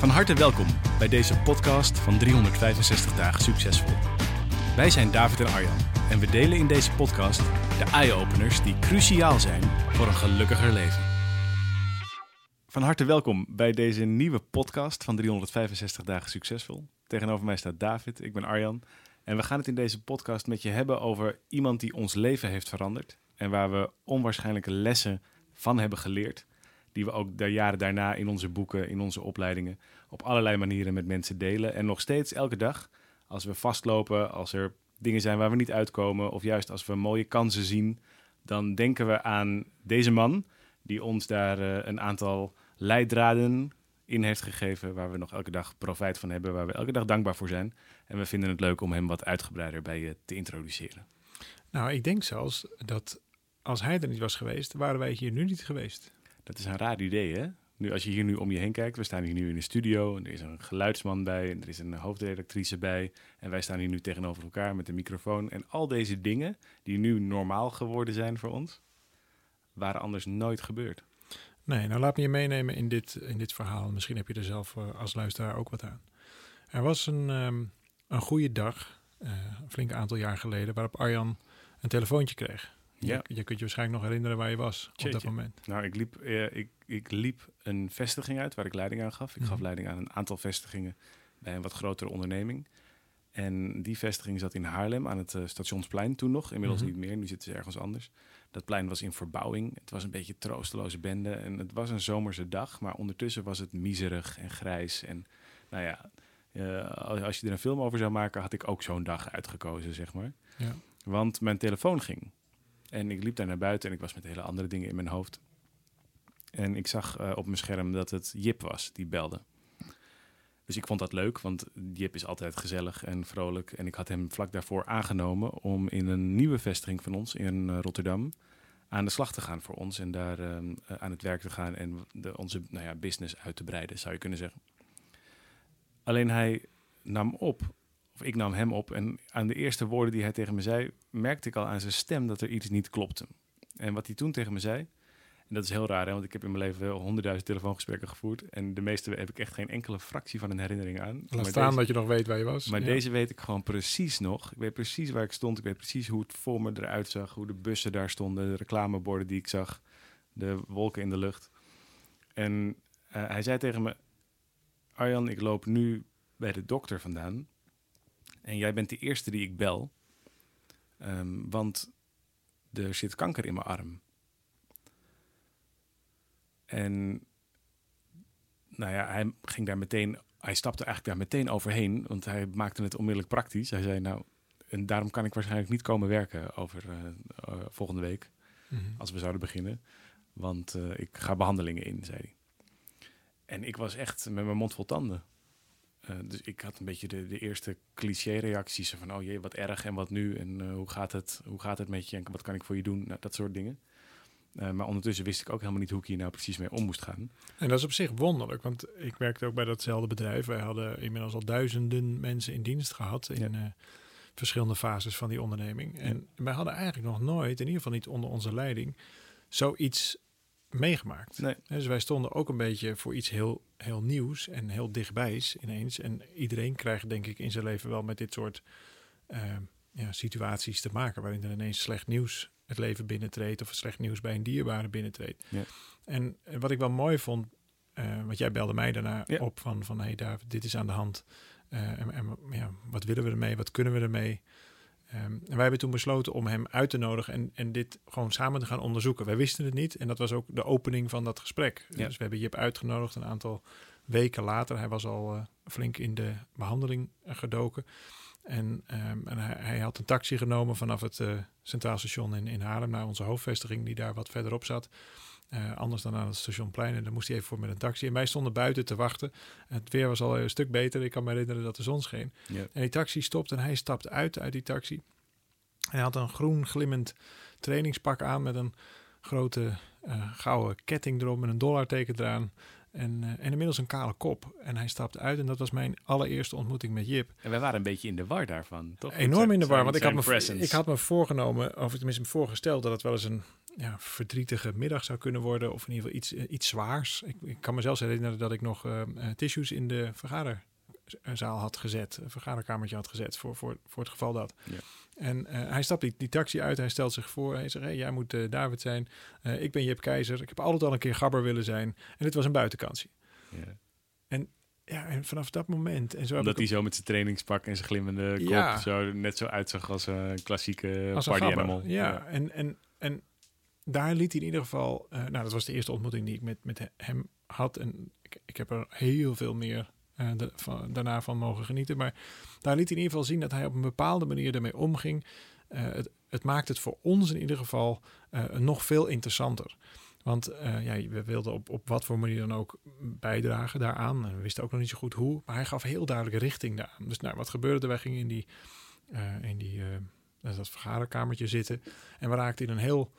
Van harte welkom bij deze podcast van 365 dagen succesvol. Wij zijn David en Arjan en we delen in deze podcast de eye-openers die cruciaal zijn voor een gelukkiger leven. Van harte welkom bij deze nieuwe podcast van 365 dagen succesvol. Tegenover mij staat David, ik ben Arjan en we gaan het in deze podcast met je hebben over iemand die ons leven heeft veranderd en waar we onwaarschijnlijke lessen van hebben geleerd die we ook de jaren daarna in onze boeken, in onze opleidingen, op allerlei manieren met mensen delen. En nog steeds elke dag, als we vastlopen, als er dingen zijn waar we niet uitkomen, of juist als we mooie kansen zien, dan denken we aan deze man, die ons daar eh, een aantal leidraden in heeft gegeven, waar we nog elke dag profijt van hebben, waar we elke dag dankbaar voor zijn. En we vinden het leuk om hem wat uitgebreider bij je te introduceren. Nou, ik denk zelfs dat als hij er niet was geweest, waren wij hier nu niet geweest. Dat is een raar idee, hè? Nu, als je hier nu om je heen kijkt, we staan hier nu in de studio en er is een geluidsman bij en er is een hoofdredactrice bij en wij staan hier nu tegenover elkaar met een microfoon en al deze dingen die nu normaal geworden zijn voor ons, waren anders nooit gebeurd. Nee, nou laat me je meenemen in dit, in dit verhaal. Misschien heb je er zelf uh, als luisteraar ook wat aan. Er was een, um, een goede dag, uh, een flink aantal jaar geleden, waarop Arjan een telefoontje kreeg. Ja. Je, je, kunt je waarschijnlijk nog herinneren waar je was op dat moment. Nou, ik liep, uh, ik, ik liep een vestiging uit waar ik leiding aan gaf. Ik gaf Mhm. leiding aan een aantal vestigingen bij een wat grotere onderneming. En die vestiging zat in Haarlem aan het uh, stationsplein toen nog. Inmiddels Mhm. niet meer, nu zitten ze ergens anders. Dat plein was in verbouwing. Het was een beetje troosteloze bende. En het was een zomerse dag, maar ondertussen was het miserig en grijs. En nou ja, uh, als je er een film over zou maken, had ik ook zo'n dag uitgekozen, zeg maar. Ja. Want mijn telefoon ging. En ik liep daar naar buiten en ik was met hele andere dingen in mijn hoofd. En ik zag uh, op mijn scherm dat het Jip was die belde. Dus ik vond dat leuk, want Jip is altijd gezellig en vrolijk. En ik had hem vlak daarvoor aangenomen om in een nieuwe vestiging van ons in uh, Rotterdam aan de slag te gaan voor ons. En daar uh, aan het werk te gaan en de, onze nou ja, business uit te breiden, zou je kunnen zeggen. Alleen hij nam op of ik nam hem op en aan de eerste woorden die hij tegen me zei, merkte ik al aan zijn stem dat er iets niet klopte. En wat hij toen tegen me zei, en dat is heel raar, hè, want ik heb in mijn leven honderdduizend telefoongesprekken gevoerd en de meeste heb ik echt geen enkele fractie van een herinnering aan. Laat staan deze, dat je nog weet waar je was. Maar ja. deze weet ik gewoon precies nog. Ik weet precies waar ik stond, ik weet precies hoe het voor me eruit zag, hoe de bussen daar stonden, de reclameborden die ik zag, de wolken in de lucht. En uh, hij zei tegen me, Arjan, ik loop nu bij de dokter vandaan. En jij bent de eerste die ik bel. Um, want er zit kanker in mijn arm. En nou ja, hij ging daar meteen, hij stapte eigenlijk daar meteen overheen, want hij maakte het onmiddellijk praktisch. Hij zei, nou, en daarom kan ik waarschijnlijk niet komen werken over uh, uh, volgende week, mm -hmm. als we zouden beginnen. Want uh, ik ga behandelingen in, zei hij. En ik was echt met mijn mond vol tanden. Uh, dus ik had een beetje de, de eerste cliché-reacties van, oh jee, wat erg en wat nu en uh, hoe, gaat het, hoe gaat het met je en wat kan ik voor je doen, nou, dat soort dingen. Uh, maar ondertussen wist ik ook helemaal niet hoe ik hier nou precies mee om moest gaan. En dat is op zich wonderlijk, want ik werkte ook bij datzelfde bedrijf. Wij hadden inmiddels al duizenden mensen in dienst gehad in ja. verschillende fases van die onderneming. En ja. wij hadden eigenlijk nog nooit, in ieder geval niet onder onze leiding, zoiets meegemaakt. Nee. Dus wij stonden ook een beetje voor iets heel, heel nieuws en heel dichtbijs ineens. En iedereen krijgt denk ik in zijn leven wel met dit soort uh, ja, situaties te maken, waarin er ineens slecht nieuws het leven binnentreedt of slecht nieuws bij een dierbare binnentreedt. Ja. En wat ik wel mooi vond, uh, want jij belde mij daarna ja. op van, van hey David, dit is aan de hand. Uh, en, en ja, wat willen we ermee? Wat kunnen we ermee? Um, en wij hebben toen besloten om hem uit te nodigen en, en dit gewoon samen te gaan onderzoeken. Wij wisten het niet en dat was ook de opening van dat gesprek. Ja. Dus we hebben Jip uitgenodigd een aantal weken later. Hij was al uh, flink in de behandeling gedoken. En, um, en hij, hij, had een taxi genomen vanaf het uh, Centraal Station in, in Haarlem naar onze hoofdvestiging, die daar wat verderop zat. Eh, anders dan aan het stationplein. En dan moest hij even voor met een taxi. En wij stonden buiten te wachten. Het weer was al een stuk beter. Ik kan me herinneren dat de zon scheen. En die taxi stopt en hij stapt uit uit die taxi. Hij had een groen glimmend trainingspak aan met een grote eh, gouden ketting erop met een dollarteken eraan. En, eh, en inmiddels een kale kop. En hij stapt uit en dat was mijn allereerste ontmoeting met Jip. En wij waren een beetje in de war daarvan, toch? Enorm in de war, want ik had, me, presence. ik had me voorgenomen, of tenminste me voorgesteld, dat het wel eens een ja, verdrietige middag zou kunnen worden. Of in ieder geval iets, eh, iets zwaars. Ik, ik kan mezelf herinneren dat ik nog eh, tissues in de vergaderzaal had gezet. Een vergaderkamertje had gezet voor, voor, voor het geval dat. Ja. En eh, hij stapt die, die taxi uit, hij stelt zich voor. Hij zegt, hey, jij moet eh, David zijn. Eh, ik ben Jip Keizer. Ik heb altijd al een keer gabber willen zijn. En dit was een buitenkantie. Ja. Ja, en vanaf dat moment... En zo Omdat hij zo met zijn trainingspak en zijn glimmende kop Ja. zo, net zo uitzag als een klassieke als party animal. Ja, En, en, en daar liet hij in ieder geval... nou, dat was de eerste ontmoeting die ik met, met hem had. En ik, ik heb er heel veel meer van, daarna van mogen genieten. Maar daar liet hij in ieder geval zien dat hij op een bepaalde manier ermee omging. Eh, het, het maakt het voor ons in ieder geval eh, nog veel interessanter. Want ja, we wilden op, op wat voor manier dan ook bijdragen daaraan. En we wisten ook nog niet zo goed hoe. Maar hij gaf heel duidelijk richting daaraan. Dus nou, wat gebeurde er? Wij gingen in die, in die dat vergaderkamertje zitten. En we raakten in een heel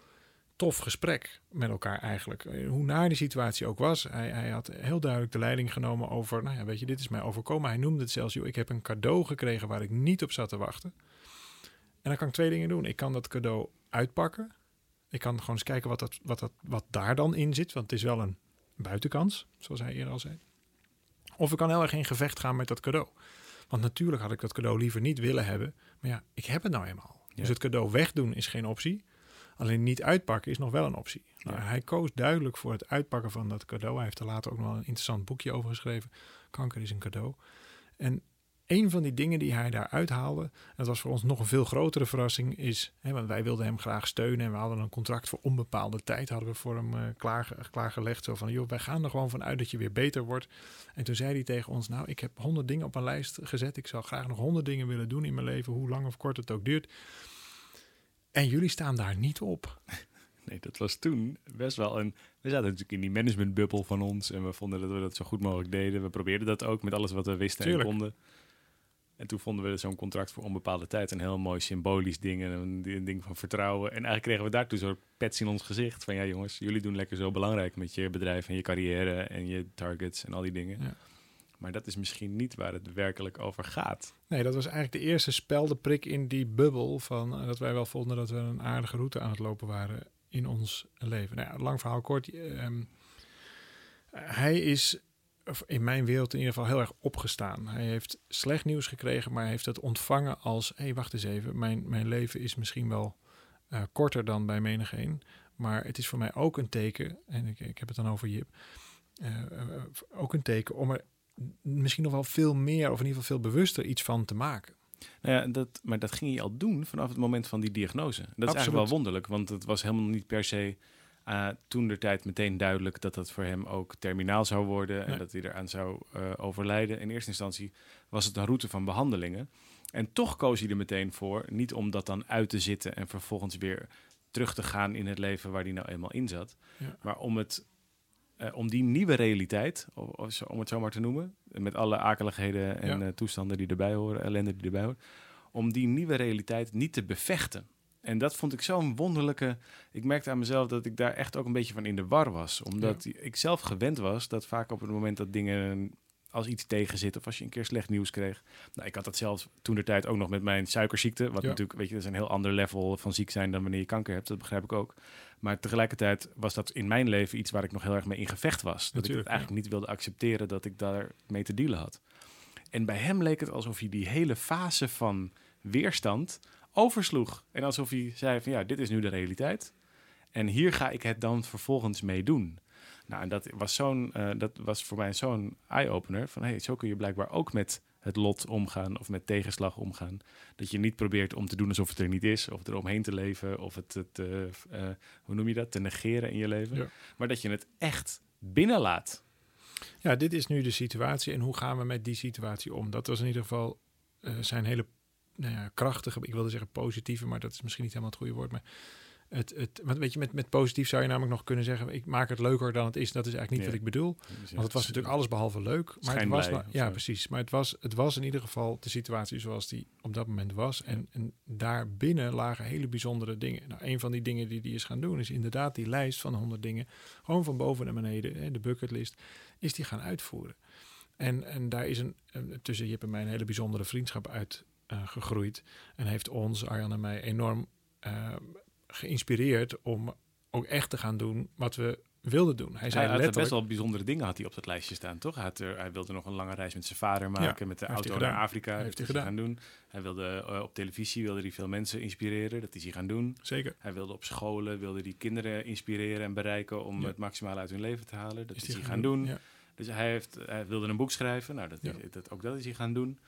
tof gesprek met elkaar eigenlijk. Eh, Hoe naar die situatie ook was. Hij, hij had heel duidelijk de leiding genomen over... Nou ja, weet je, dit is mij overkomen. Hij noemde het zelfs... Joh, ik heb een cadeau gekregen waar ik niet op zat te wachten. En dan kan ik twee dingen doen. Ik kan dat cadeau uitpakken. Ik kan gewoon eens kijken wat, dat, wat, dat, wat daar dan in zit. Want het is wel een buitenkans, zoals hij eerder al zei. Of ik kan heel erg in gevecht gaan met dat cadeau. Want natuurlijk had ik dat cadeau liever niet willen hebben. Maar ja, ik heb het nou eenmaal. Ja. Dus het cadeau wegdoen is geen optie. Alleen niet uitpakken is nog wel een optie. Nou, Ja. Hij koos duidelijk voor het uitpakken van dat cadeau. Hij heeft er later ook nog een interessant boekje over geschreven. Kanker is een cadeau. En een van die dingen die hij daar uithaalde, en dat was voor ons nog een veel grotere verrassing, is, hè, want wij wilden hem graag steunen en we hadden een contract voor onbepaalde tijd, hadden we voor hem eh, klaar, klaargelegd. Zo van, joh, wij gaan er gewoon van uit dat je weer beter wordt. En toen zei hij tegen ons, nou, ik heb honderd dingen op een lijst gezet. Ik zou graag nog honderd dingen willen doen in mijn leven, hoe lang of kort het ook duurt. En jullie staan daar niet op. Nee, dat was toen best wel een... We zaten natuurlijk in die managementbubbel van ons en we vonden dat we dat zo goed mogelijk deden. We probeerden dat ook met alles wat we wisten Tuurlijk. en konden. En toen vonden we zo'n contract voor onbepaalde tijd een heel mooi symbolisch ding en een, een ding van vertrouwen. En eigenlijk kregen we daartoe zo'n pets in ons gezicht van ja jongens, jullie doen lekker zo belangrijk met je bedrijf en je carrière en je targets en al die dingen. Ja. Maar dat is misschien niet waar het werkelijk over gaat. Nee, dat was eigenlijk de eerste speldeprik in die bubbel van eh, dat wij wel vonden dat we een aardige route aan het lopen waren in ons leven. Nou ja, lang verhaal kort. ehm, hij is in mijn wereld in ieder geval heel erg opgestaan. Hij heeft slecht nieuws gekregen, maar hij heeft het ontvangen als: hé, hey, wacht eens even, mijn, mijn leven is misschien wel eh, korter dan bij menigeen, maar het is voor mij ook een teken, en ik, ik heb het dan over Jip, eh, ook een teken om er misschien nog wel veel meer, of in ieder geval veel bewuster iets van te maken. Nou ja, dat, maar dat ging hij al doen vanaf het moment van die diagnose. Dat is eigenlijk Absoluut. wel wonderlijk, want het was helemaal niet per se eh, toen de tijd meteen duidelijk dat dat voor hem ook terminaal zou worden en Nee. dat hij eraan zou eh, overlijden. In eerste instantie was het een route van behandelingen. En toch koos hij er meteen voor, niet om dat dan uit te zitten en vervolgens weer terug te gaan in het leven waar hij nou eenmaal in zat, Ja. maar om het eh, om die nieuwe realiteit, o- o- zo- om het zo maar te noemen, met alle akeligheden en Ja. eh, toestanden die erbij horen, ellende die erbij hoort, om die nieuwe realiteit niet te bevechten. En dat vond ik zo'n wonderlijke. Ik merkte aan mezelf dat ik daar echt ook een beetje van in de war was. Omdat ik zelf gewend was dat vaak op het moment dat dingen als iets tegen zit of als je een keer slecht nieuws kreeg. Nou, ik had dat zelf toen de tijd ook nog met mijn suikerziekte. Wat Ja. natuurlijk, weet je, dat is een heel ander level van ziek zijn dan wanneer je kanker hebt. Dat begrijp ik ook. Maar tegelijkertijd was dat in mijn leven iets waar ik nog heel erg mee in gevecht was. Dat ik het eigenlijk niet wilde accepteren dat ik daar mee te dealen had. En bij hem leek het alsof hij die hele fase van weerstand oversloeg. En alsof hij zei van ja, dit is nu de realiteit. En hier ga ik het dan vervolgens mee doen. Nou, en dat was, zo'n, eh, dat was voor mij zo'n eye-opener. Van hey, zo kun je blijkbaar ook met het lot omgaan of met tegenslag omgaan. Dat je niet probeert om te doen alsof het er niet is, of er omheen te leven, of het, het eh, eh, hoe noem je dat, te negeren in je leven. Ja. Maar dat je het echt binnenlaat. Ja, dit is nu de situatie en hoe gaan we met die situatie om? Dat was in ieder geval zijn hele nou ja, krachtige, ik wilde zeggen positieve, maar dat is misschien niet helemaal het goede woord. Maar het, het, want weet je, met, met positief zou je namelijk nog kunnen zeggen, ik maak het leuker dan het is. Dat is eigenlijk niet Ja. wat ik bedoel. Want het was natuurlijk alles behalve leuk. Maar het was, nou- ja, precies. Maar het was, het was in ieder geval de situatie zoals die op dat moment was. En, en daarbinnen lagen hele bijzondere dingen. Nou, een van die dingen die die is gaan doen, is inderdaad die lijst van 100 dingen, gewoon van boven naar beneden, hè, de bucketlist, is die gaan uitvoeren. En, en daar is een, een- tussen Jip en mij een hele bijzondere vriendschap uit eh, gegroeid. En heeft ons, Arjan en mij, enorm eh, geïnspireerd om ook echt te gaan doen wat we wilden doen. Hij Hij zei had er letterlijk... best wel bijzondere dingen had hij op dat lijstje staan, toch? Hij, had er, hij wilde nog een lange reis met zijn vader maken, met de auto hij naar gedaan. Afrika. Heeft hij is gaan doen. Hij wilde eh, op televisie wilde hij veel mensen inspireren, dat is hij gaan doen. Zeker. Hij wilde op scholen, wilde hij kinderen inspireren en bereiken om Ja. het maximale uit hun leven te halen. Dat is, die hij gaan doen. Ja. Dus hij, heeft, hij wilde een boek schrijven. Nou, dat is, dat, ook dat is hij gaan doen.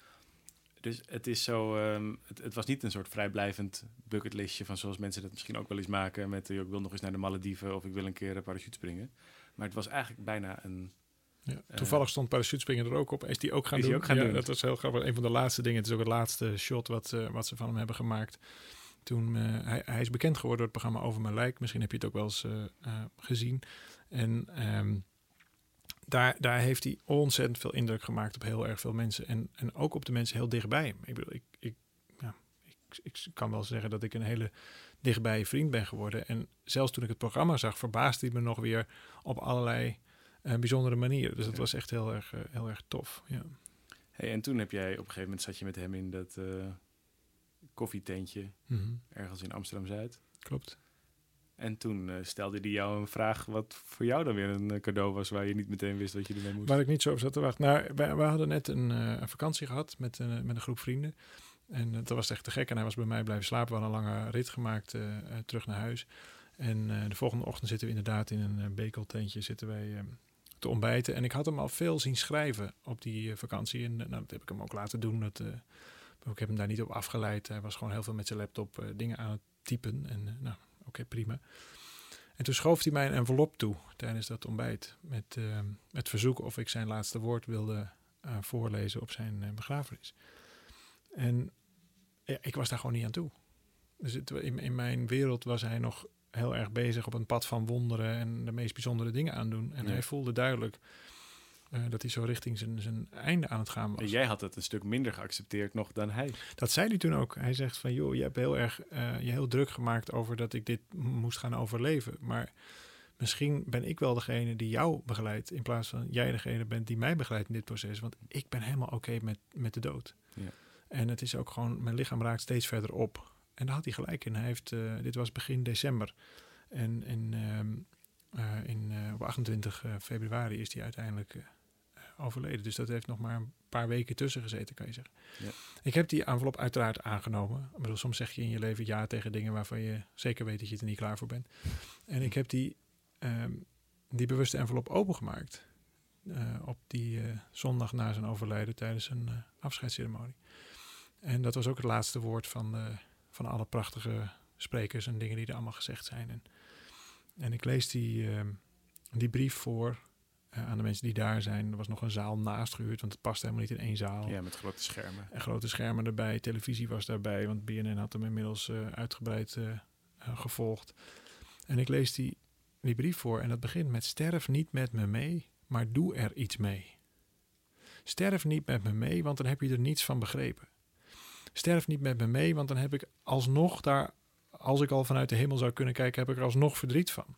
Dus het is zo. ehm, het, het was niet een soort vrijblijvend bucketlistje van zoals mensen dat misschien ook wel eens maken met eh, ik wil nog eens naar de Malediven of ik wil een keer een parachute springen. Maar het was eigenlijk bijna een. Ja. Eh, Toevallig stond parachutespringen er ook op. Is die ook gaan Is doen? die ook gaan ja, doen. Dat was heel grappig. Een van de laatste dingen. Het is ook het laatste shot wat, eh, wat ze van hem hebben gemaakt. Toen, hij, hij is bekend geworden door het programma Over Mijn Lijk. Misschien heb je het ook wel eens gezien. En ehm, daar, daar heeft hij ontzettend veel indruk gemaakt op heel erg veel mensen. En, en ook op de mensen heel dichtbij. Ik bedoel, ik, ik, ja, ik, ik kan wel zeggen dat ik een hele dichtbij vriend ben geworden. En zelfs toen ik het programma zag, verbaasde hij me nog weer op allerlei eh, bijzondere manieren. Dus dat Ja. was echt heel erg, eh, heel erg tof. Ja. Hey, en toen heb jij op een gegeven moment zat je met hem in dat eh, koffietentje Mhm. ergens in Amsterdam Zuid. Klopt. En toen eh, stelde hij jou een vraag wat voor jou dan weer een eh, cadeau was waar je niet meteen wist wat je ermee moest. Waar ik niet zo op zat te wachten. Nou, wij, hadden net een, eh, een vakantie gehad met, een met een groep vrienden. En dat was echt te gek. En hij was bij mij blijven slapen. We hadden een lange rit gemaakt terug naar huis. En de volgende ochtend zitten we inderdaad in een bekeltentje zitten wij, eh, te ontbijten. En ik had hem al veel zien schrijven op die vakantie. En nou, dat heb ik hem ook laten doen. Dat, ik heb hem daar niet op afgeleid. Hij was gewoon heel veel met zijn laptop dingen aan het typen. En nou, oké, prima. En toen schoof hij mij een envelop toe tijdens dat ontbijt. Met uh, het verzoek of ik zijn laatste woord wilde uh, voorlezen op zijn uh, begrafenis. En ja, ik was daar gewoon niet aan toe. Dus het, in, in, mijn wereld was hij nog heel erg bezig op een pad van wonderen en de meest bijzondere dingen aandoen. En Ja. hij voelde duidelijk uh, dat hij zo richting zijn, zijn einde aan het gaan was. En jij had het een stuk minder geaccepteerd nog dan hij. Dat zei hij toen ook. Hij zegt van, joh, je hebt heel erg uh, je heel druk gemaakt over dat ik dit moest gaan overleven. Maar misschien ben ik wel degene die jou begeleidt, in plaats van jij degene bent die mij begeleidt in dit proces. Want ik ben helemaal oké okay met, met de dood. Ja. En het is ook gewoon, mijn lichaam raakt steeds verder op. En daar had hij gelijk in. Hij heeft, uh, dit was begin december. En, en uh, in, uh, op 28 februari is hij uiteindelijk overleden. Dus dat heeft nog maar een paar weken tussen gezeten, kan je zeggen. Ja. Ik heb die envelop uiteraard aangenomen. Ik bedoel, soms zeg je in je leven ja tegen dingen waarvan je zeker weet dat je er niet klaar voor bent. En ik heb die, um, die bewuste envelop opengemaakt. Uh, op die uh, zondag na zijn overlijden tijdens een uh, afscheidsceremonie. En dat was ook het laatste woord van, van alle prachtige sprekers en dingen die er allemaal gezegd zijn. En, en ik lees die, die brief voor uh, aan de mensen die daar zijn. Er was nog een zaal naast gehuurd, want het past helemaal niet in één zaal. Ja, met grote schermen. En grote schermen erbij, televisie was daarbij, want BNN had hem inmiddels uh, uitgebreid uh, gevolgd. En ik lees die, die brief voor en dat begint met sterf niet met me mee, maar doe er iets mee. Sterf niet met me mee, want dan heb je er niets van begrepen. Sterf niet met me mee, want dan heb ik alsnog daar, als ik al vanuit de hemel zou kunnen kijken, heb ik er alsnog verdriet van.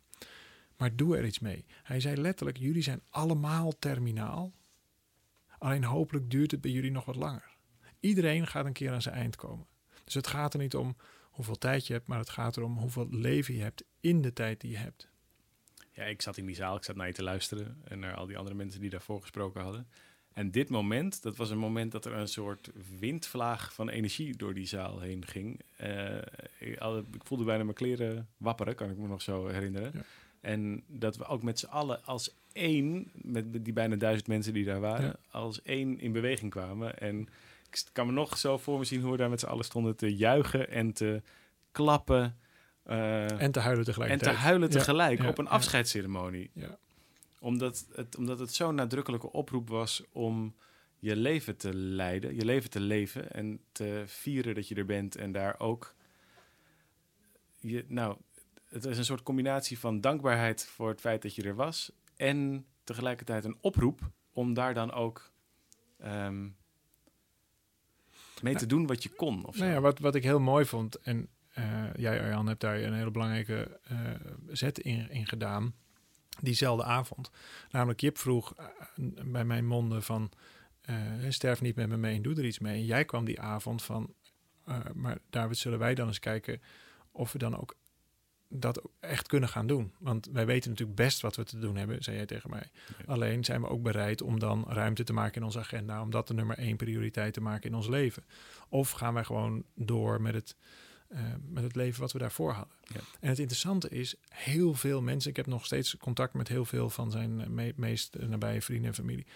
Maar doe er iets mee. Hij zei letterlijk: jullie zijn allemaal terminaal. Alleen hopelijk duurt het bij jullie nog wat langer. Iedereen gaat een keer aan zijn eind komen. Dus het gaat er niet om hoeveel tijd je hebt, maar het gaat erom hoeveel leven je hebt in de tijd die je hebt. Ja, ik zat in die zaal, ik zat naar je te luisteren en naar al die andere mensen die daarvoor gesproken hadden. En dit moment, dat was een moment dat er een soort windvlaag van energie door die zaal heen ging. Uh, ik, ik, voelde bijna mijn kleren wapperen, kan ik me nog zo herinneren. Ja. En dat we ook met z'n allen als één, met die bijna duizend mensen die daar waren, ja. als één in beweging kwamen. En ik kan me nog zo voor me zien hoe we daar met z'n allen stonden te juichen en te klappen. Uh, en te huilen tegelijk. En te huilen tegelijk ja, op een afscheidsceremonie. Ja. Omdat het, omdat het zo'n nadrukkelijke oproep was om je leven te leiden, je leven te leven en te vieren dat je er bent en daar ook je, nou, het is een soort combinatie van dankbaarheid voor het feit dat je er was. En tegelijkertijd een oproep om daar dan ook ehm, mee te doen wat je kon. Of. Nou ja, wat, wat ik heel mooi vond, en eh, jij Arjan hebt daar een hele belangrijke eh, zet in, in gedaan, diezelfde avond. Namelijk Jip vroeg eh, bij mijn monden van, sterf niet met me mee en doe er iets mee. En jij kwam die avond van, maar David, zullen wij dan eens kijken of we dan ook dat echt kunnen gaan doen. Want wij weten natuurlijk best wat we te doen hebben, zei jij tegen mij. Ja. Alleen zijn we ook bereid om dan ruimte te maken in onze agenda, om dat de nummer één prioriteit te maken in ons leven. Of gaan wij gewoon door met het, eh, met het leven wat we daarvoor hadden. Ja. En het interessante is, heel veel mensen, ik heb nog steeds contact met heel veel van zijn eh, me- meest nabije vrienden en familie.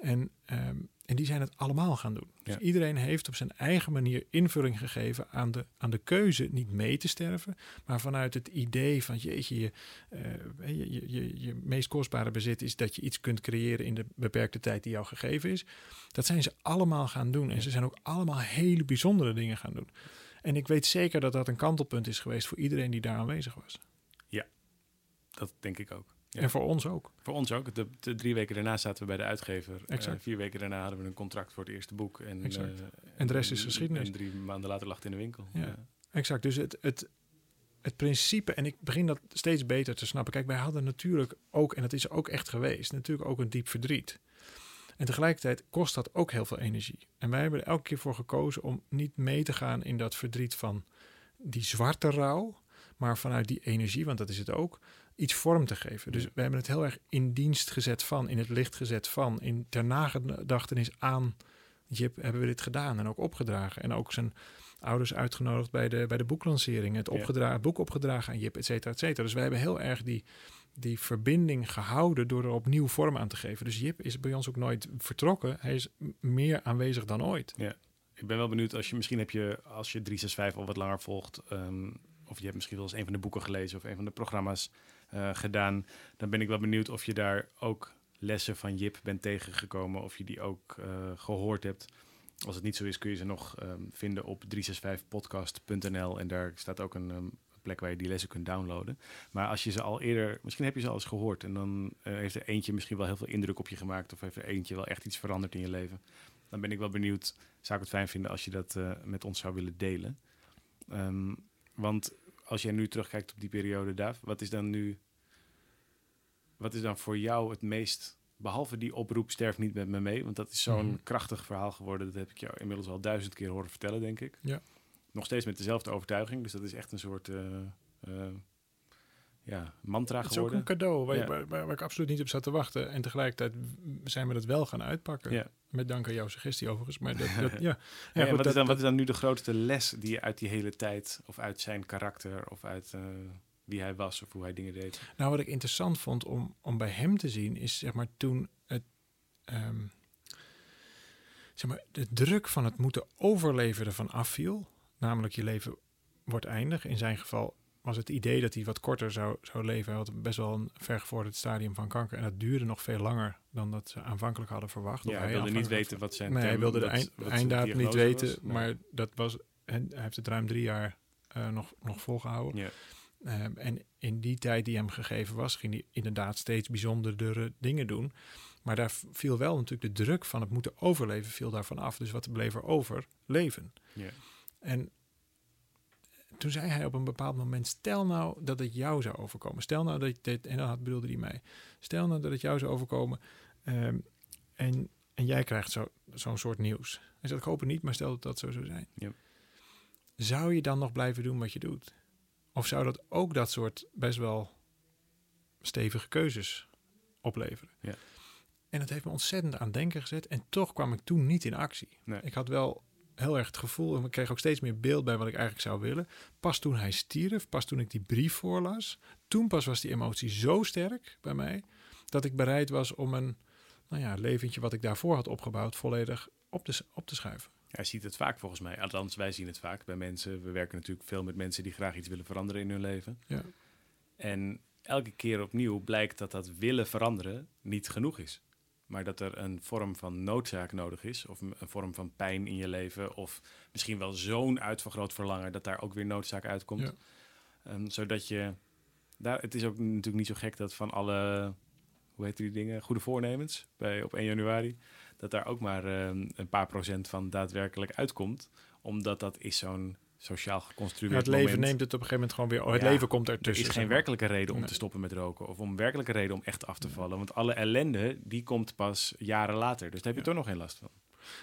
En, ehm, en die zijn het allemaal gaan doen. Dus Ja. iedereen heeft op zijn eigen manier invulling gegeven aan de, aan de keuze niet mee te sterven, maar vanuit het idee van jeetje, je, eh, je, je, je, je meest kostbare bezit is dat je iets kunt creëren in de beperkte tijd die jou gegeven is. Dat zijn ze allemaal gaan doen. En Ja. ze zijn ook allemaal hele bijzondere dingen gaan doen. En ik weet zeker dat dat een kantelpunt is geweest voor iedereen die daar aanwezig was. Dat denk ik ook. Ja. En voor ons ook. Voor ons ook. De, de drie weken daarna zaten we bij de uitgever. Exact. Eh, vier weken daarna hadden we een contract voor het eerste boek. En, Exact. eh, En de rest is geschiedenis. En drie maanden later lag het in de winkel. Ja. Exact. Dus het, het, het principe, en ik begin dat steeds beter te snappen. Kijk, wij hadden natuurlijk ook, en dat is ook echt geweest, natuurlijk ook een diep verdriet. En tegelijkertijd kost dat ook heel veel energie. En wij hebben er elke keer voor gekozen om niet mee te gaan in dat verdriet van die zwarte rouw, maar vanuit die energie, want dat is het ook, iets vorm te geven. Dus Ja. we hebben het heel erg in dienst gezet van, in het licht gezet van, in ter nagedachtenis aan Jip hebben we dit gedaan en ook opgedragen. En ook zijn ouders uitgenodigd bij de, bij de boeklancering, het, Ja. opgedra- het boek opgedragen aan Jip, et cetera, et cetera. Dus wij hebben heel erg die, die verbinding gehouden door er opnieuw vorm aan te geven. Dus Jip is bij ons ook nooit vertrokken. Hij is meer aanwezig dan ooit. Ik ben wel benieuwd, als je, misschien heb je, als je 365 al wat langer volgt, ehm, of je hebt misschien wel eens een van de boeken gelezen of een van de programma's eh, gedaan, dan ben ik wel benieuwd of je daar ook lessen van Jip bent tegengekomen, of je die ook eh, gehoord hebt. Als het niet zo is, kun je ze nog ehm, vinden op 365podcast.nl en daar staat ook een ehm, plek waar je die lessen kunt downloaden. Maar als je ze al eerder, misschien heb je ze al eens gehoord en dan eh, heeft er eentje misschien wel heel veel indruk op je gemaakt of heeft er eentje wel echt iets veranderd in je leven. Dan ben ik wel benieuwd, zou ik het fijn vinden als je dat met ons zou willen delen. Ehm, want als jij nu terugkijkt op die periode, Daaf, wat is dan nu, wat is dan voor jou het meest, behalve die oproep sterf niet met me mee, want dat is zo'n Mhm. krachtig verhaal geworden, dat heb ik jou inmiddels al duizend keer horen vertellen, denk ik. Ja. Nog steeds met dezelfde overtuiging, dus dat is echt een soort eh, eh, ja, mantra Het is ook geworden. een cadeau waar, Ja. waar, waar- waar ik absoluut niet op zat te wachten. En tegelijkertijd zijn we dat wel gaan uitpakken. Ja. Met dank aan jouw suggestie overigens. Maar dat, dat, ja. Goed, wat, is dan, wat is dan nu de grootste les die je uit die hele tijd, of uit zijn karakter, of uit eh, wie hij was, of hoe hij dingen deed? Nou, wat ik interessant vond om, om bij hem te zien, is zeg maar toen het. ehm, zeg maar, de druk van het moeten overleven ervan afviel. Namelijk, je leven wordt eindig. In zijn geval was het idee dat hij wat korter zou, zou leven. Hij had best wel een vergevorderd stadium van kanker. En dat duurde nog veel langer dan dat ze aanvankelijk hadden verwacht. Ja, hij wilde niet weten wat zijn Nee, hij wilde de eind, niet weten. was. Maar dat was. En hij heeft het ruim drie jaar eh, nog, nog volgehouden. Ja, Ehm, en in die tijd die hem gegeven was, ging hij inderdaad steeds bijzondere dingen doen. Maar daar viel wel natuurlijk de druk van het moeten overleven, viel daarvan af. Dus wat bleef er over? Leven. ja. En toen zei hij op een bepaald moment: Stel nou dat het jou zou overkomen. Stel nou dat dit, en dan bedoelde hij mij. Stel nou dat het jou zou overkomen. ehm, en, en jij krijgt zo, zo'n soort nieuws. Hij zei: Ik hoop het niet, maar stel dat dat zo zou zijn. Ja. Zou je dan nog blijven doen wat je doet? Of zou dat ook dat soort best wel stevige keuzes opleveren? Ja. En dat heeft me ontzettend aan het denken gezet. En toch kwam ik toen niet in actie. Nee. Ik had wel heel erg het gevoel, en ik kreeg ook steeds meer beeld bij wat ik eigenlijk zou willen. Pas toen hij stierf, pas toen ik die brief voorlas, toen pas was die emotie zo sterk bij mij, dat ik bereid was om een nou ja, leventje wat ik daarvoor had opgebouwd, volledig op te, op te schuiven. Hij ziet het vaak volgens mij. Althans, wij zien het vaak bij mensen. We werken natuurlijk veel met mensen die graag iets willen veranderen in hun leven. Ja. En elke keer opnieuw blijkt dat dat willen veranderen niet genoeg is. Maar dat er een vorm van noodzaak nodig is. Of een vorm van pijn in je leven. Of misschien wel zo'n uitvergroot verlangen dat daar ook weer noodzaak uitkomt. Ja. Ehm, zodat je daar, het is ook natuurlijk niet zo gek dat van alle, hoe heet die dingen, goede voornemens bij, op 1 januari, dat daar ook maar ehm, een paar procent van daadwerkelijk uitkomt. Omdat dat is zo'n sociaal geconstrueerd Ja, het leven moment. neemt het op een gegeven moment gewoon weer... Oh, het Ja, leven komt Er ertussen. is zeg geen werkelijke reden om Nee. te stoppen met roken. Of om werkelijke reden om echt af te vallen. Want alle ellende, die komt pas jaren later. Dus daar heb je Ja. toch nog geen last van.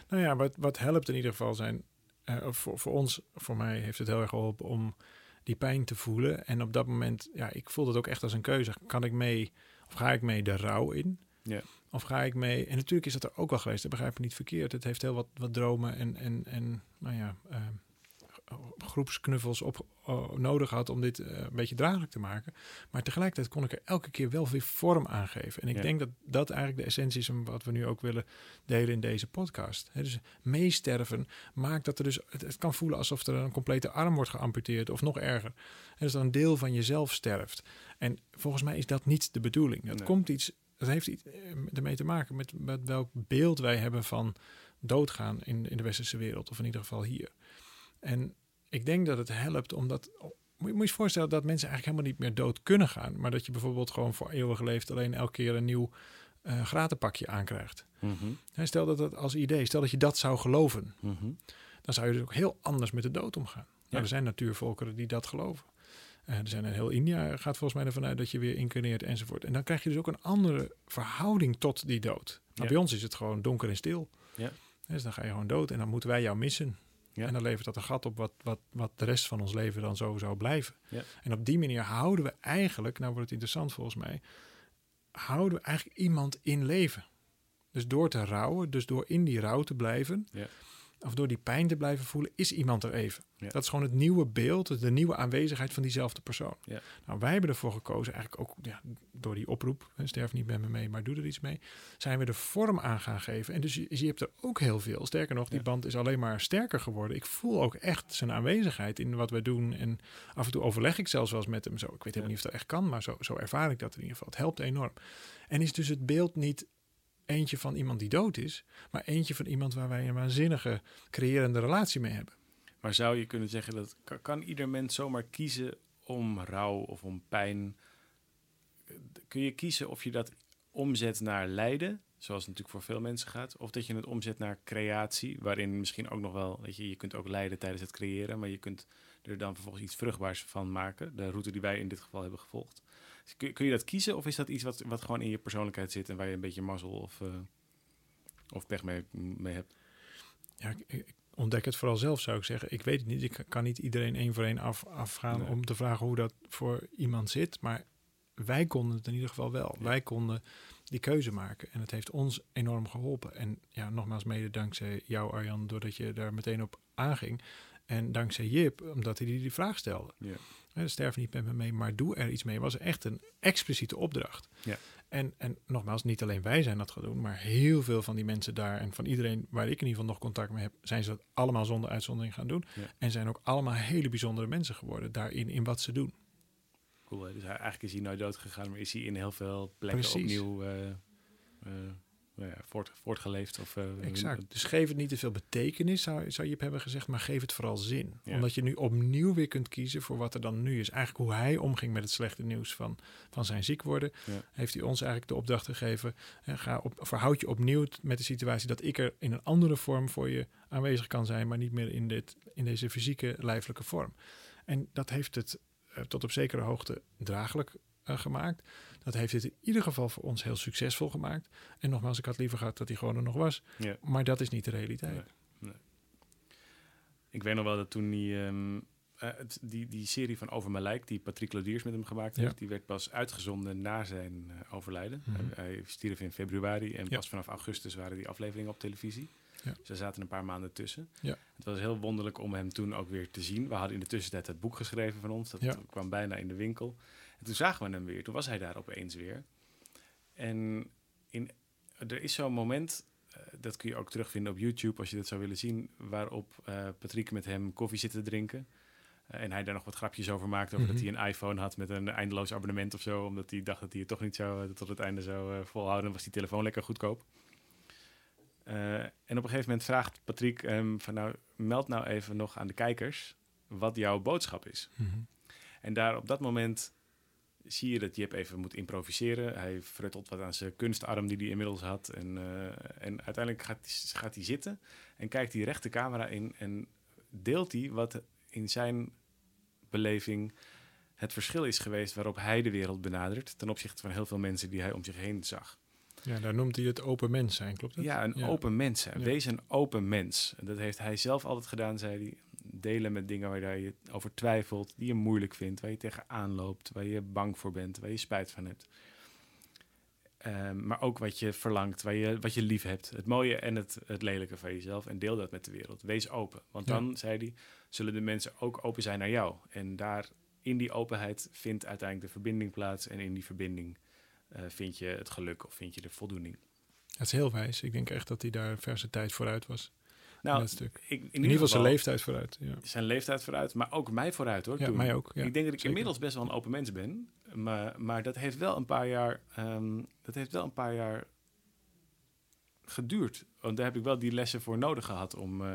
Nou ja, wat, wat helpt in ieder geval zijn... eh, voor, voor ons, voor mij heeft het heel erg geholpen om die pijn te voelen. En op dat moment, ja, ik voelde het ook echt als een keuze. Kan ik mee, of ga ik mee de rouw in? Ja. Of ga ik mee... En natuurlijk is dat er ook wel geweest, dat begrijp ik niet verkeerd. Het heeft heel wat, wat dromen en, en, en nou ja... eh, groepsknuffels op eh, nodig had om dit eh, een beetje draaglijk te maken. Maar tegelijkertijd kon ik er elke keer wel weer vorm aan geven. En ik Ja. denk dat dat eigenlijk de essentie is van wat we nu ook willen delen in deze podcast. Dus meesterven maakt dat er dus... Het, het kan voelen alsof er een complete arm wordt geamputeerd of nog erger. En dus dat een deel van jezelf sterft. En volgens mij is dat niet de bedoeling. Dat Nee. komt iets... Dat heeft iets eh, ermee te maken met, met welk beeld wij hebben van doodgaan in, in de westerse wereld. Of in ieder geval hier. En ik denk dat het helpt omdat... Moet je moet je voorstellen dat mensen eigenlijk helemaal niet meer dood kunnen gaan. Maar dat je bijvoorbeeld gewoon voor eeuwig leeft alleen elke keer een nieuw eh gratenpakje aankrijgt. Hè, Stel dat dat als idee, stel dat je dat zou geloven, dan zou je dus ook heel anders met de dood omgaan. Nou, Ja. er zijn natuurvolkeren die dat geloven. Eh, er zijn in heel India gaat volgens mij ervan uit dat je weer incarneert enzovoort. En dan krijg je dus ook een andere verhouding tot die dood. Ja. Bij ons is het gewoon donker en stil. Ja. Dus dan ga je gewoon dood en dan moeten wij jou missen. Ja. En dan levert dat een gat op wat, wat, wat de rest van ons leven dan zo zou blijven. Ja. En op die manier houden we eigenlijk, nou wordt het interessant volgens mij, houden we eigenlijk iemand in leven. Dus door te rouwen, dus door in die rouw te blijven, Ja. Of door die pijn te blijven voelen, is iemand er even. Ja. Dat is gewoon het nieuwe beeld, de nieuwe aanwezigheid van diezelfde persoon. Ja. Nou, wij hebben ervoor gekozen, eigenlijk ook ja, door die oproep, hè, sterf niet met me mee, maar doe er iets mee, zijn we de vorm aan gaan geven. En dus je, je hebt er ook heel veel. Sterker nog, die band is alleen maar sterker geworden. Ik voel ook echt zijn aanwezigheid in wat wij doen. En af en toe overleg ik zelfs wel eens met hem zo. Ik weet helemaal niet of dat echt kan, maar zo, zo ervaar ik dat in ieder geval. Het helpt enorm. En is dus het beeld niet eentje van iemand die dood is, maar eentje van iemand waar wij een waanzinnige creërende relatie mee hebben. Maar zou je kunnen zeggen dat kan, ieder mens zomaar kiezen om rouw of om pijn? Kun je kiezen of je dat omzet naar lijden, zoals het natuurlijk voor veel mensen gaat, of dat je het omzet naar creatie, waarin misschien ook nog wel, weet je, je kunt ook lijden tijdens het creëren, maar je kunt er dan vervolgens iets vruchtbaars van maken. De route die wij in dit geval hebben gevolgd. Kun, kun je dat kiezen of is dat iets wat, wat gewoon in je persoonlijkheid zit en waar je een beetje mazzel of, eh, of pech mee, mee hebt? Ja, ik, ik ontdek het vooral zelf, zou ik zeggen. Ik weet het niet. Ik kan niet iedereen één voor één af, afgaan Nee. om te vragen hoe dat voor iemand zit. Maar wij konden het in ieder geval wel. Ja. Wij konden die keuze maken. En het heeft ons enorm geholpen. En ja, nogmaals mede dankzij jou, Arjan, doordat je daar meteen op aanging. En dankzij Jip, omdat hij die, vraag stelde. Ja. Sterf niet met me mee, maar doe er iets mee. Was echt een expliciete opdracht. Ja. En, en nogmaals, niet alleen wij zijn dat gaan doen, maar heel veel van die mensen daar en van iedereen waar ik in ieder geval nog contact mee heb, zijn ze dat allemaal zonder uitzondering gaan doen. Ja. En zijn ook allemaal hele bijzondere mensen geworden daarin, in wat ze doen. Cool, hè? dus eigenlijk is hij nooit dood gegaan, maar is hij in heel veel plekken Precies. opnieuw eh, eh, nou ja, voort, voortgeleefd. Of, eh, Exact. Dus geef het niet te veel betekenis, zou, zou je hebben gezegd, maar geef het vooral zin. Ja. Omdat je nu opnieuw weer kunt kiezen voor wat er dan nu is. Eigenlijk hoe hij omging met het slechte nieuws van, van zijn ziek worden, Ja. heeft hij ons eigenlijk de opdracht gegeven. Hè, ga op, verhoud je opnieuw met de situatie dat ik er in een andere vorm voor je aanwezig kan zijn, maar niet meer in, dit, in deze fysieke, lijfelijke vorm. En dat heeft het eh, tot op zekere hoogte draaglijk eh, gemaakt. Dat heeft het in ieder geval voor ons heel succesvol gemaakt. En nogmaals, ik had liever gehad dat hij gewoon er nog was. Ja. Maar dat is niet de realiteit. Nee. Ik weet nog wel dat toen die, ehm, eh, die, die serie van Over mijn lijk, die Patrick Lodiers met hem gemaakt Ja. heeft, die werd pas uitgezonden na zijn eh, overlijden. Mhm. Hij, hij stierf in februari en Ja. pas vanaf augustus waren die afleveringen op televisie. Ja. Dus er zaten een paar maanden tussen. Ja. Het was heel wonderlijk om hem toen ook weer te zien. We hadden in de tussentijd het boek geschreven van ons. Dat Ja. kwam bijna in de winkel. En toen zagen we hem weer. Toen was hij daar opeens weer. En in, er is zo'n moment, eh, dat kun je ook terugvinden op YouTube als je dat zou willen zien, waarop eh, Patrick met hem koffie zit te drinken. Eh, en hij daar nog wat grapjes over maakt, over dat Mhm. hij een iPhone had met een eindeloos abonnement of zo, omdat hij dacht dat hij het toch niet zou, tot het einde zou volhouden. Dan was die telefoon lekker goedkoop. En op een gegeven moment vraagt Patrick hem van nou, meld nou even nog aan de kijkers wat jouw boodschap is. Mhm. En daar op dat moment zie je dat Jip even moet improviseren. Hij fruttelt wat aan zijn kunstarm die hij inmiddels had. En, eh, en uiteindelijk gaat, hij- gaat hij zitten en kijkt hij recht de camera in en deelt hij wat in zijn beleving het verschil is geweest waarop hij de wereld benadert ten opzichte van heel veel mensen die hij om zich heen zag. Ja, daar noemt hij het open mens zijn, klopt dat? Ja, een open mens zijn. Ja. Wees een open mens. En dat heeft hij zelf altijd gedaan, zei hij. Delen met dingen waar je over twijfelt, die je moeilijk vindt, waar je tegenaan loopt, waar je bang voor bent, waar je spijt van hebt. Ehm, maar ook wat je verlangt, waar je, wat je lief hebt. Het mooie en het, het lelijke van jezelf. En deel dat met de wereld. Wees open. Want Ja. dan, zei hij, zullen de mensen ook open zijn naar jou. En daar, in die openheid, vindt uiteindelijk de verbinding plaats. En in die verbinding eh, vind je het geluk of vind je de voldoening. Het is heel wijs. Ik denk echt dat hij daar verse tijd vooruit was. Nou, in dat stuk. ik, in, In, ieder geval zijn leeftijd vooruit. Ja, zijn leeftijd vooruit, maar ook mij vooruit hoor. ja toen. mij ook. Ja, ik denk dat ik zeker. inmiddels best wel een open mens ben, maar, maar dat heeft wel een paar jaar, ehm, dat heeft wel een paar jaar geduurd. Want daar heb ik wel die lessen voor nodig gehad om eh,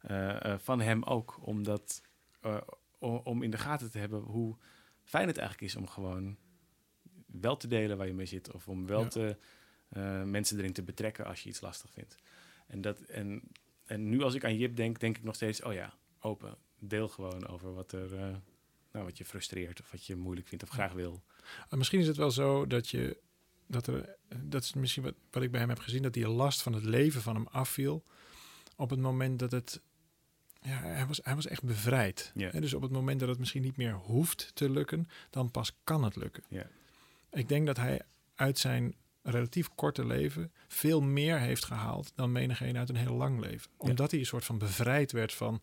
eh, eh, van hem ook, om dat, om in de gaten te hebben hoe fijn het eigenlijk is om gewoon wel te delen waar je mee zit, of om wel Ja. te mensen erin te betrekken als je iets lastig vindt. En dat en en nu als ik aan Jip denk, denk ik nog steeds, oh ja, open. Deel gewoon over wat er, eh, nou, wat je frustreert of wat je moeilijk vindt of graag wil. Maar misschien is het wel zo dat je dat er dat is misschien wat, wat ik bij hem heb gezien dat die last van het leven van hem afviel op het moment dat het ja, hij was, hij was echt bevrijd. Hè, dus op het moment dat het misschien niet meer hoeft te lukken, dan pas kan het lukken. Ja. Ik denk dat hij uit zijn relatief korte leven veel meer heeft gehaald dan menigeen uit een heel lang leven. Omdat hij een soort van bevrijd werd van,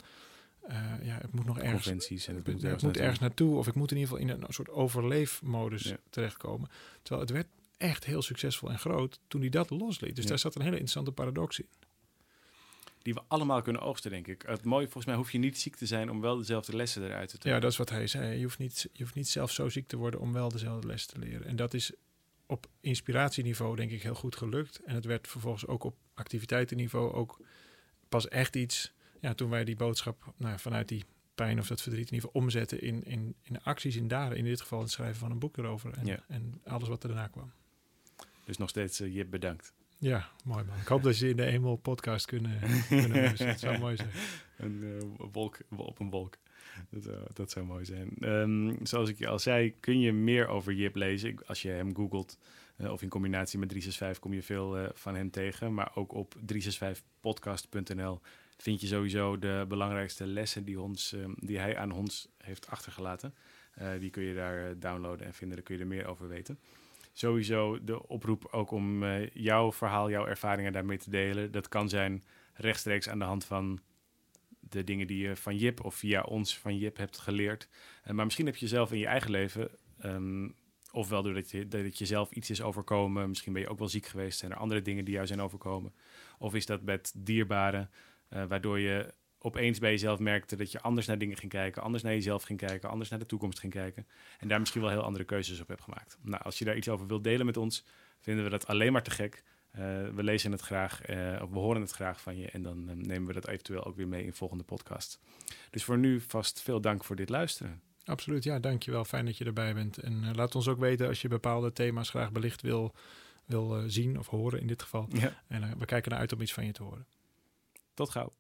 eh, ja, het moet nog ergens Conventies en het moet ergens moet naartoe. ergens naartoe of ik moet in ieder geval in een soort overleefmodus Ja. terechtkomen. Terwijl het werd echt heel succesvol en groot toen hij dat losliet. Dus Ja. daar zat een hele interessante paradox in. Die we allemaal kunnen oogsten, denk ik. Het mooie, volgens mij hoef je niet ziek te zijn om wel dezelfde lessen eruit te Ja, trekken. dat is wat hij zei. Je hoeft, niet, je hoeft niet zelf zo ziek te worden om wel dezelfde les te leren. En dat is op inspiratieniveau denk ik heel goed gelukt. En het werd vervolgens ook op activiteitenniveau ook pas echt iets... Ja, toen wij die boodschap nou, vanuit die pijn of dat verdriet in ieder geval omzetten in, in, in acties, in daden. In dit geval het schrijven van een boek erover. En, Ja. en alles wat er daarna kwam. Dus nog steeds eh, Jip bedankt. Ja, mooi man. Ik hoop dat je in de Emel podcast kunnen, kunnen. Het zou mooi zijn. Een eh, wolk op een wolk. Dat, zou- dat zou mooi zijn. Ehm, zoals ik al zei, kun je meer over Jip lezen. Als je hem googelt eh, of in combinatie met 365 kom je veel eh, van hem tegen. Maar ook op 365podcast.nl vind je sowieso de belangrijkste lessen die, ons, ehm, die hij aan ons heeft achtergelaten. Eh, die kun je daar eh, downloaden en vinden. Daar kun je er meer over weten. Sowieso de oproep ook om eh, jouw verhaal, jouw ervaringen daarmee te delen. Dat kan zijn rechtstreeks aan de hand van de dingen die je van Jip of via ons van Jip hebt geleerd. Eh, maar misschien heb je zelf in je eigen leven, ehm, ofwel doordat je, dat het jezelf iets is overkomen, misschien ben je ook wel ziek geweest, zijn er andere dingen die jou zijn overkomen. Of is dat met dierbaren, eh, waardoor je opeens bij jezelf merkte dat je anders naar dingen ging kijken, anders naar jezelf ging kijken, anders naar de toekomst ging kijken. En daar misschien wel heel andere keuzes op hebt gemaakt. Nou, als je daar iets over wilt delen met ons, vinden we dat alleen maar te gek. Eh, we lezen het graag, eh, of we horen het graag van je. En dan eh, nemen we dat eventueel ook weer mee in volgende podcast. Dus voor nu vast veel dank voor dit luisteren. Absoluut, ja, dankjewel. Fijn dat je erbij bent. En laat ons ook weten als je bepaalde thema's graag belicht wil, wil zien of horen in dit geval. Ja. En we kijken naar uit om iets van je te horen. Tot gauw.